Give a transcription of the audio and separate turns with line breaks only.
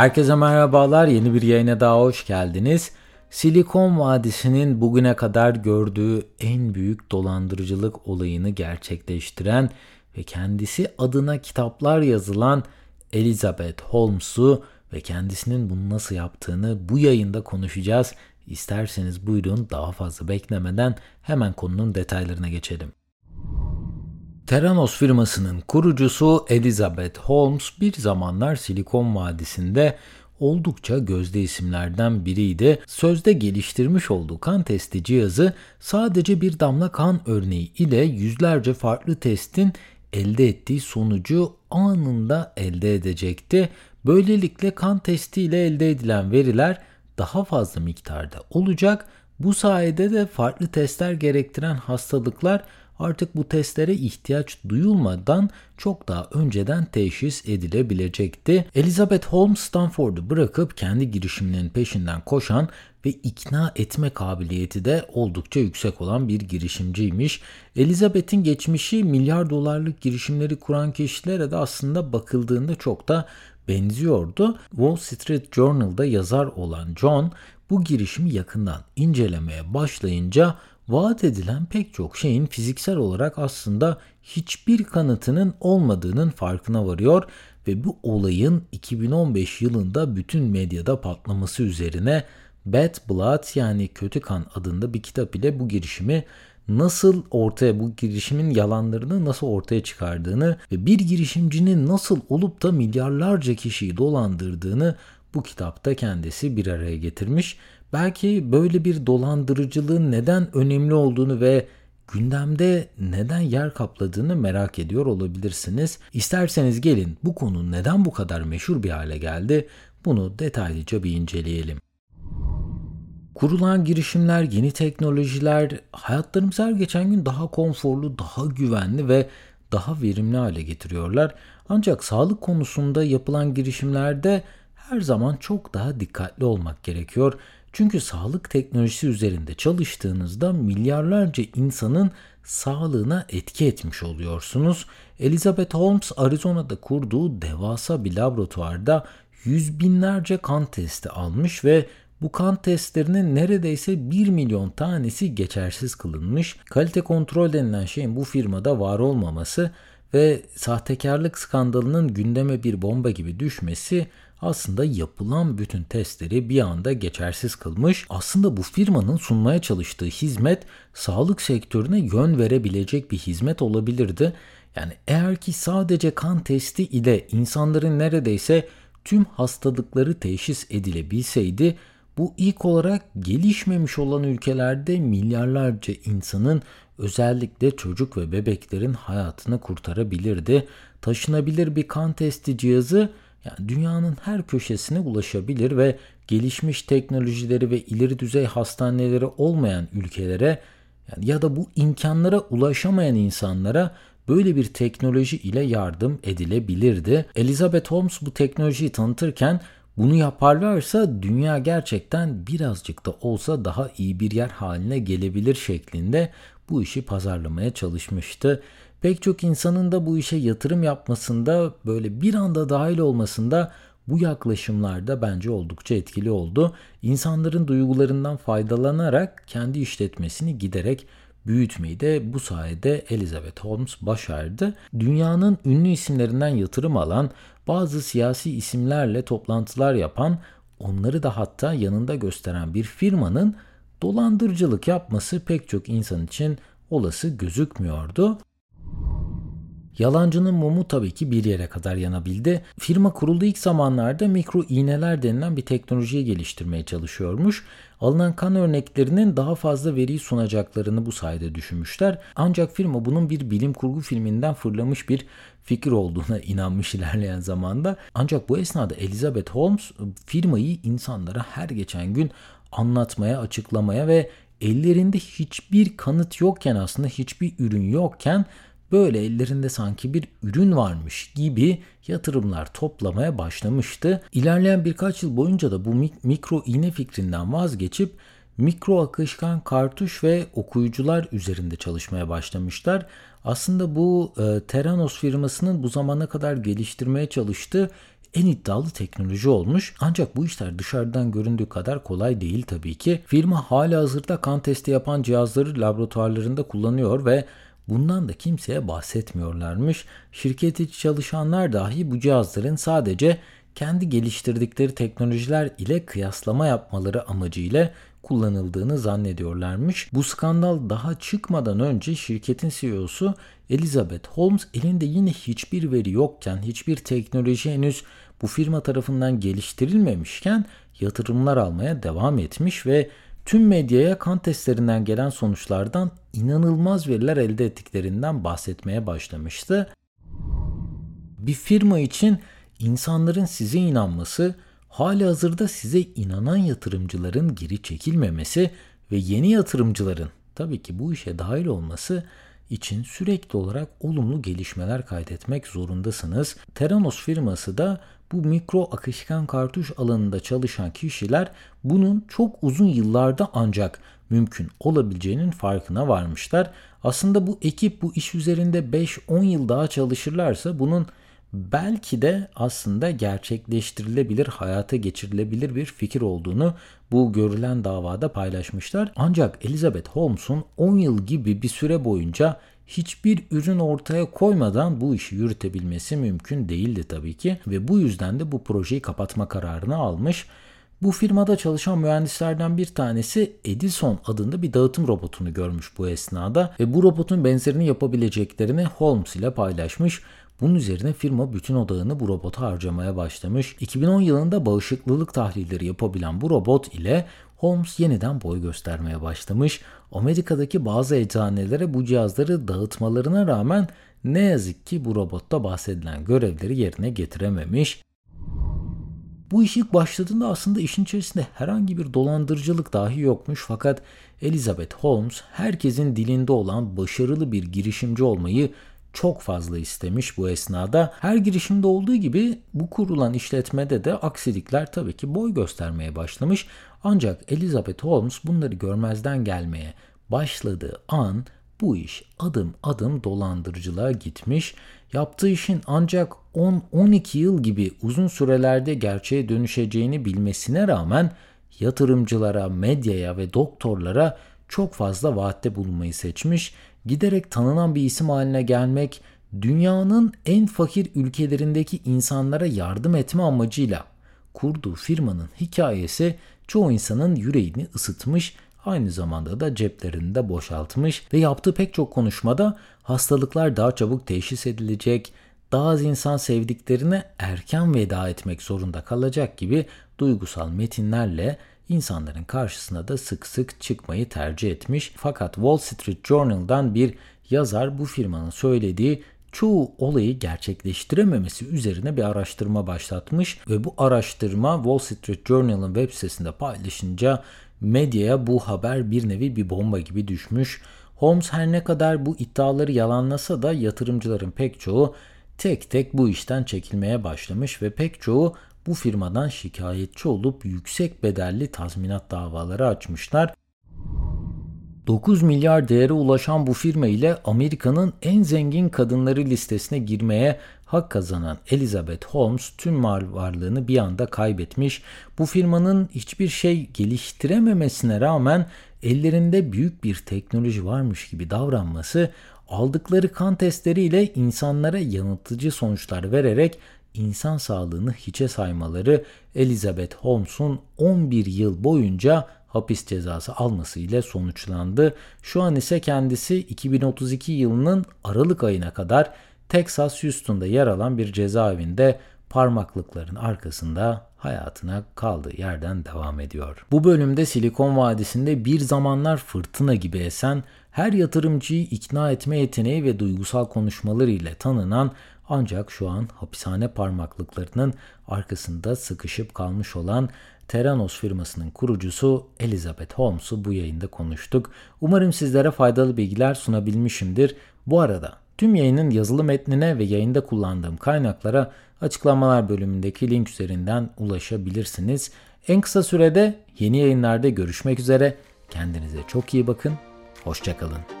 Herkese merhabalar. Yeni bir yayına daha hoş geldiniz. Silikon Vadisi'nin bugüne kadar gördüğü en büyük dolandırıcılık olayını gerçekleştiren ve kendisi adına kitaplar yazılan Elizabeth Holmes'u ve kendisinin bunu nasıl yaptığını bu yayında konuşacağız. İsterseniz buyurun daha fazla beklemeden hemen konunun detaylarına geçelim. Theranos firmasının kurucusu Elizabeth Holmes bir zamanlar Silikon Vadisi'nde oldukça gözde isimlerden biriydi. Sözde geliştirmiş olduğu kan testi cihazı sadece bir damla kan örneği ile yüzlerce farklı testin elde ettiği sonucu anında elde edecekti. Böylelikle kan testi ile elde edilen veriler daha fazla miktarda olacak. Bu sayede de farklı testler gerektiren hastalıklar artık bu testlere ihtiyaç duyulmadan çok daha önceden teşhis edilebilecekti. Elizabeth Holmes Stanford'u bırakıp kendi girişiminin peşinden koşan ve ikna etme kabiliyeti de oldukça yüksek olan bir girişimciymiş. Elizabeth'in geçmişi milyar dolarlık girişimleri kuran kişilere de aslında bakıldığında çok da benziyordu. Wall Street Journal'da yazar olan John bu girişimi yakından incelemeye başlayınca vaat edilen pek çok şeyin fiziksel olarak aslında hiçbir kanıtının olmadığının farkına varıyor ve bu olayın 2015 yılında bütün medyada patlaması üzerine Bad Blood yani Kötü Kan adında bir kitap ile bu girişimi nasıl ortaya bu girişimin yalanlarını nasıl ortaya çıkardığını ve bir girişimcinin nasıl olup da milyarlarca kişiyi dolandırdığını bu kitapta kendisi bir araya getirmiş Belki böyle bir dolandırıcılığın neden önemli olduğunu ve gündemde neden yer kapladığını merak ediyor olabilirsiniz. İsterseniz gelin bu konu neden bu kadar meşhur bir hale geldi bunu detaylıca bir inceleyelim. Kurulan girişimler, yeni teknolojiler hayatlarımızı her geçen gün daha konforlu, daha güvenli ve daha verimli hale getiriyorlar. Ancak sağlık konusunda yapılan girişimlerde her zaman çok daha dikkatli olmak gerekiyor. Çünkü sağlık teknolojisi üzerinde çalıştığınızda milyarlarca insanın sağlığına etki etmiş oluyorsunuz. Elizabeth Holmes Arizona'da kurduğu devasa bir laboratuvarda yüz binlerce kan testi almış ve bu kan testlerinin neredeyse 1 milyon tanesi geçersiz kılınmış. Kalite kontrol denilen şeyin bu firmada var olmaması ve sahtekarlık skandalının gündeme bir bomba gibi düşmesi aslında yapılan bütün testleri bir anda geçersiz kılmış. Aslında bu firmanın sunmaya çalıştığı hizmet sağlık sektörüne yön verebilecek bir hizmet olabilirdi. Yani eğer ki sadece kan testi ile insanların neredeyse tüm hastalıkları teşhis edilebilseydi bu ilk olarak gelişmemiş olan ülkelerde milyarlarca insanın özellikle çocuk ve bebeklerin hayatını kurtarabilirdi. Taşınabilir bir kan testi cihazı yani dünyanın her köşesine ulaşabilir ve gelişmiş teknolojileri ve ileri düzey hastaneleri olmayan ülkelere yani ya da bu imkanlara ulaşamayan insanlara böyle bir teknoloji ile yardım edilebilirdi. Elizabeth Holmes bu teknolojiyi tanıtırken bunu yaparlarsa dünya gerçekten birazcık da olsa daha iyi bir yer haline gelebilir şeklinde bu işi pazarlamaya çalışmıştı. Pek çok insanın da bu işe yatırım yapmasında böyle bir anda dahil olmasında bu yaklaşımlarda bence oldukça etkili oldu. İnsanların duygularından faydalanarak kendi işletmesini giderek büyütmeyi de bu sayede Elizabeth Holmes başardı. Dünyanın ünlü isimlerinden yatırım alan, bazı siyasi isimlerle toplantılar yapan, onları da hatta yanında gösteren bir firmanın dolandırıcılık yapması pek çok insan için olası gözükmüyordu. Yalancının mumu tabii ki bir yere kadar yanabildi. Firma kurulduğu ilk zamanlarda mikro iğneler denilen bir teknolojiyi geliştirmeye çalışıyormuş. Alınan kan örneklerinin daha fazla veriyi sunacaklarını bu sayede düşünmüşler. Ancak firma bunun bir bilim kurgu filminden fırlamış bir fikir olduğuna inanmış ilerleyen zamanda. Ancak bu esnada Elizabeth Holmes firmayı insanlara her geçen gün anlatmaya, açıklamaya ve ellerinde hiçbir kanıt yokken aslında hiçbir ürün yokken böyle ellerinde sanki bir ürün varmış gibi yatırımlar toplamaya başlamıştı. İlerleyen birkaç yıl boyunca da bu mikro iğne fikrinden vazgeçip mikro akışkan kartuş ve okuyucular üzerinde çalışmaya başlamışlar. Aslında bu e, Theranos firmasının bu zamana kadar geliştirmeye çalıştığı en iddialı teknoloji olmuş. Ancak bu işler dışarıdan göründüğü kadar kolay değil tabii ki. Firma hala hazırda kan testi yapan cihazları laboratuvarlarında kullanıyor ve Bundan da kimseye bahsetmiyorlarmış. Şirket içi çalışanlar dahi bu cihazların sadece kendi geliştirdikleri teknolojiler ile kıyaslama yapmaları amacıyla kullanıldığını zannediyorlarmış. Bu skandal daha çıkmadan önce şirketin CEO'su Elizabeth Holmes elinde yine hiçbir veri yokken, hiçbir teknoloji henüz bu firma tarafından geliştirilmemişken yatırımlar almaya devam etmiş ve tüm medyaya kan testlerinden gelen sonuçlardan inanılmaz veriler elde ettiklerinden bahsetmeye başlamıştı. Bir firma için insanların size inanması, hali hazırda size inanan yatırımcıların geri çekilmemesi ve yeni yatırımcıların tabii ki bu işe dahil olması için sürekli olarak olumlu gelişmeler kaydetmek zorundasınız. Theranos firması da bu mikro akışkan kartuş alanında çalışan kişiler bunun çok uzun yıllarda ancak mümkün olabileceğinin farkına varmışlar. Aslında bu ekip bu iş üzerinde 5-10 yıl daha çalışırlarsa bunun belki de aslında gerçekleştirilebilir, hayata geçirilebilir bir fikir olduğunu bu görülen davada paylaşmışlar. Ancak Elizabeth Holmes'un 10 yıl gibi bir süre boyunca hiçbir ürün ortaya koymadan bu işi yürütebilmesi mümkün değildi tabii ki ve bu yüzden de bu projeyi kapatma kararını almış. Bu firmada çalışan mühendislerden bir tanesi Edison adında bir dağıtım robotunu görmüş bu esnada ve bu robotun benzerini yapabileceklerini Holmes ile paylaşmış. Bunun üzerine firma bütün odağını bu robota harcamaya başlamış. 2010 yılında bağışıklılık tahlilleri yapabilen bu robot ile Holmes yeniden boy göstermeye başlamış. Amerika'daki bazı eczanelere bu cihazları dağıtmalarına rağmen ne yazık ki bu robotta bahsedilen görevleri yerine getirememiş. Bu iş ilk başladığında aslında işin içerisinde herhangi bir dolandırıcılık dahi yokmuş fakat Elizabeth Holmes herkesin dilinde olan başarılı bir girişimci olmayı çok fazla istemiş bu esnada. Her girişimde olduğu gibi bu kurulan işletmede de aksilikler tabii ki boy göstermeye başlamış. Ancak Elizabeth Holmes bunları görmezden gelmeye başladığı an bu iş adım adım dolandırıcılığa gitmiş. Yaptığı işin ancak 10-12 yıl gibi uzun sürelerde gerçeğe dönüşeceğini bilmesine rağmen yatırımcılara, medyaya ve doktorlara çok fazla vaatte bulunmayı seçmiş giderek tanınan bir isim haline gelmek, dünyanın en fakir ülkelerindeki insanlara yardım etme amacıyla kurduğu firmanın hikayesi çoğu insanın yüreğini ısıtmış, aynı zamanda da ceplerini de boşaltmış ve yaptığı pek çok konuşmada hastalıklar daha çabuk teşhis edilecek, daha az insan sevdiklerine erken veda etmek zorunda kalacak gibi duygusal metinlerle insanların karşısına da sık sık çıkmayı tercih etmiş. Fakat Wall Street Journal'dan bir yazar bu firmanın söylediği çoğu olayı gerçekleştirememesi üzerine bir araştırma başlatmış ve bu araştırma Wall Street Journal'ın web sitesinde paylaşınca medyaya bu haber bir nevi bir bomba gibi düşmüş. Holmes her ne kadar bu iddiaları yalanlasa da yatırımcıların pek çoğu tek tek bu işten çekilmeye başlamış ve pek çoğu bu firmadan şikayetçi olup yüksek bedelli tazminat davaları açmışlar. 9 milyar değere ulaşan bu firma ile Amerika'nın en zengin kadınları listesine girmeye hak kazanan Elizabeth Holmes tüm mal varlığını bir anda kaybetmiş. Bu firmanın hiçbir şey geliştirememesine rağmen ellerinde büyük bir teknoloji varmış gibi davranması aldıkları kan testleriyle insanlara yanıltıcı sonuçlar vererek insan sağlığını hiçe saymaları Elizabeth Holmes'un 11 yıl boyunca hapis cezası alması ile sonuçlandı. Şu an ise kendisi 2032 yılının Aralık ayına kadar Texas Houston'da yer alan bir cezaevinde parmaklıkların arkasında hayatına kaldığı yerden devam ediyor. Bu bölümde Silikon Vadisi'nde bir zamanlar fırtına gibi esen, her yatırımcıyı ikna etme yeteneği ve duygusal konuşmaları ile tanınan ancak şu an hapishane parmaklıklarının arkasında sıkışıp kalmış olan Theranos firmasının kurucusu Elizabeth Holmes'u bu yayında konuştuk. Umarım sizlere faydalı bilgiler sunabilmişimdir. Bu arada tüm yayının yazılı metnine ve yayında kullandığım kaynaklara açıklamalar bölümündeki link üzerinden ulaşabilirsiniz. En kısa sürede yeni yayınlarda görüşmek üzere. Kendinize çok iyi bakın. Hoşçakalın.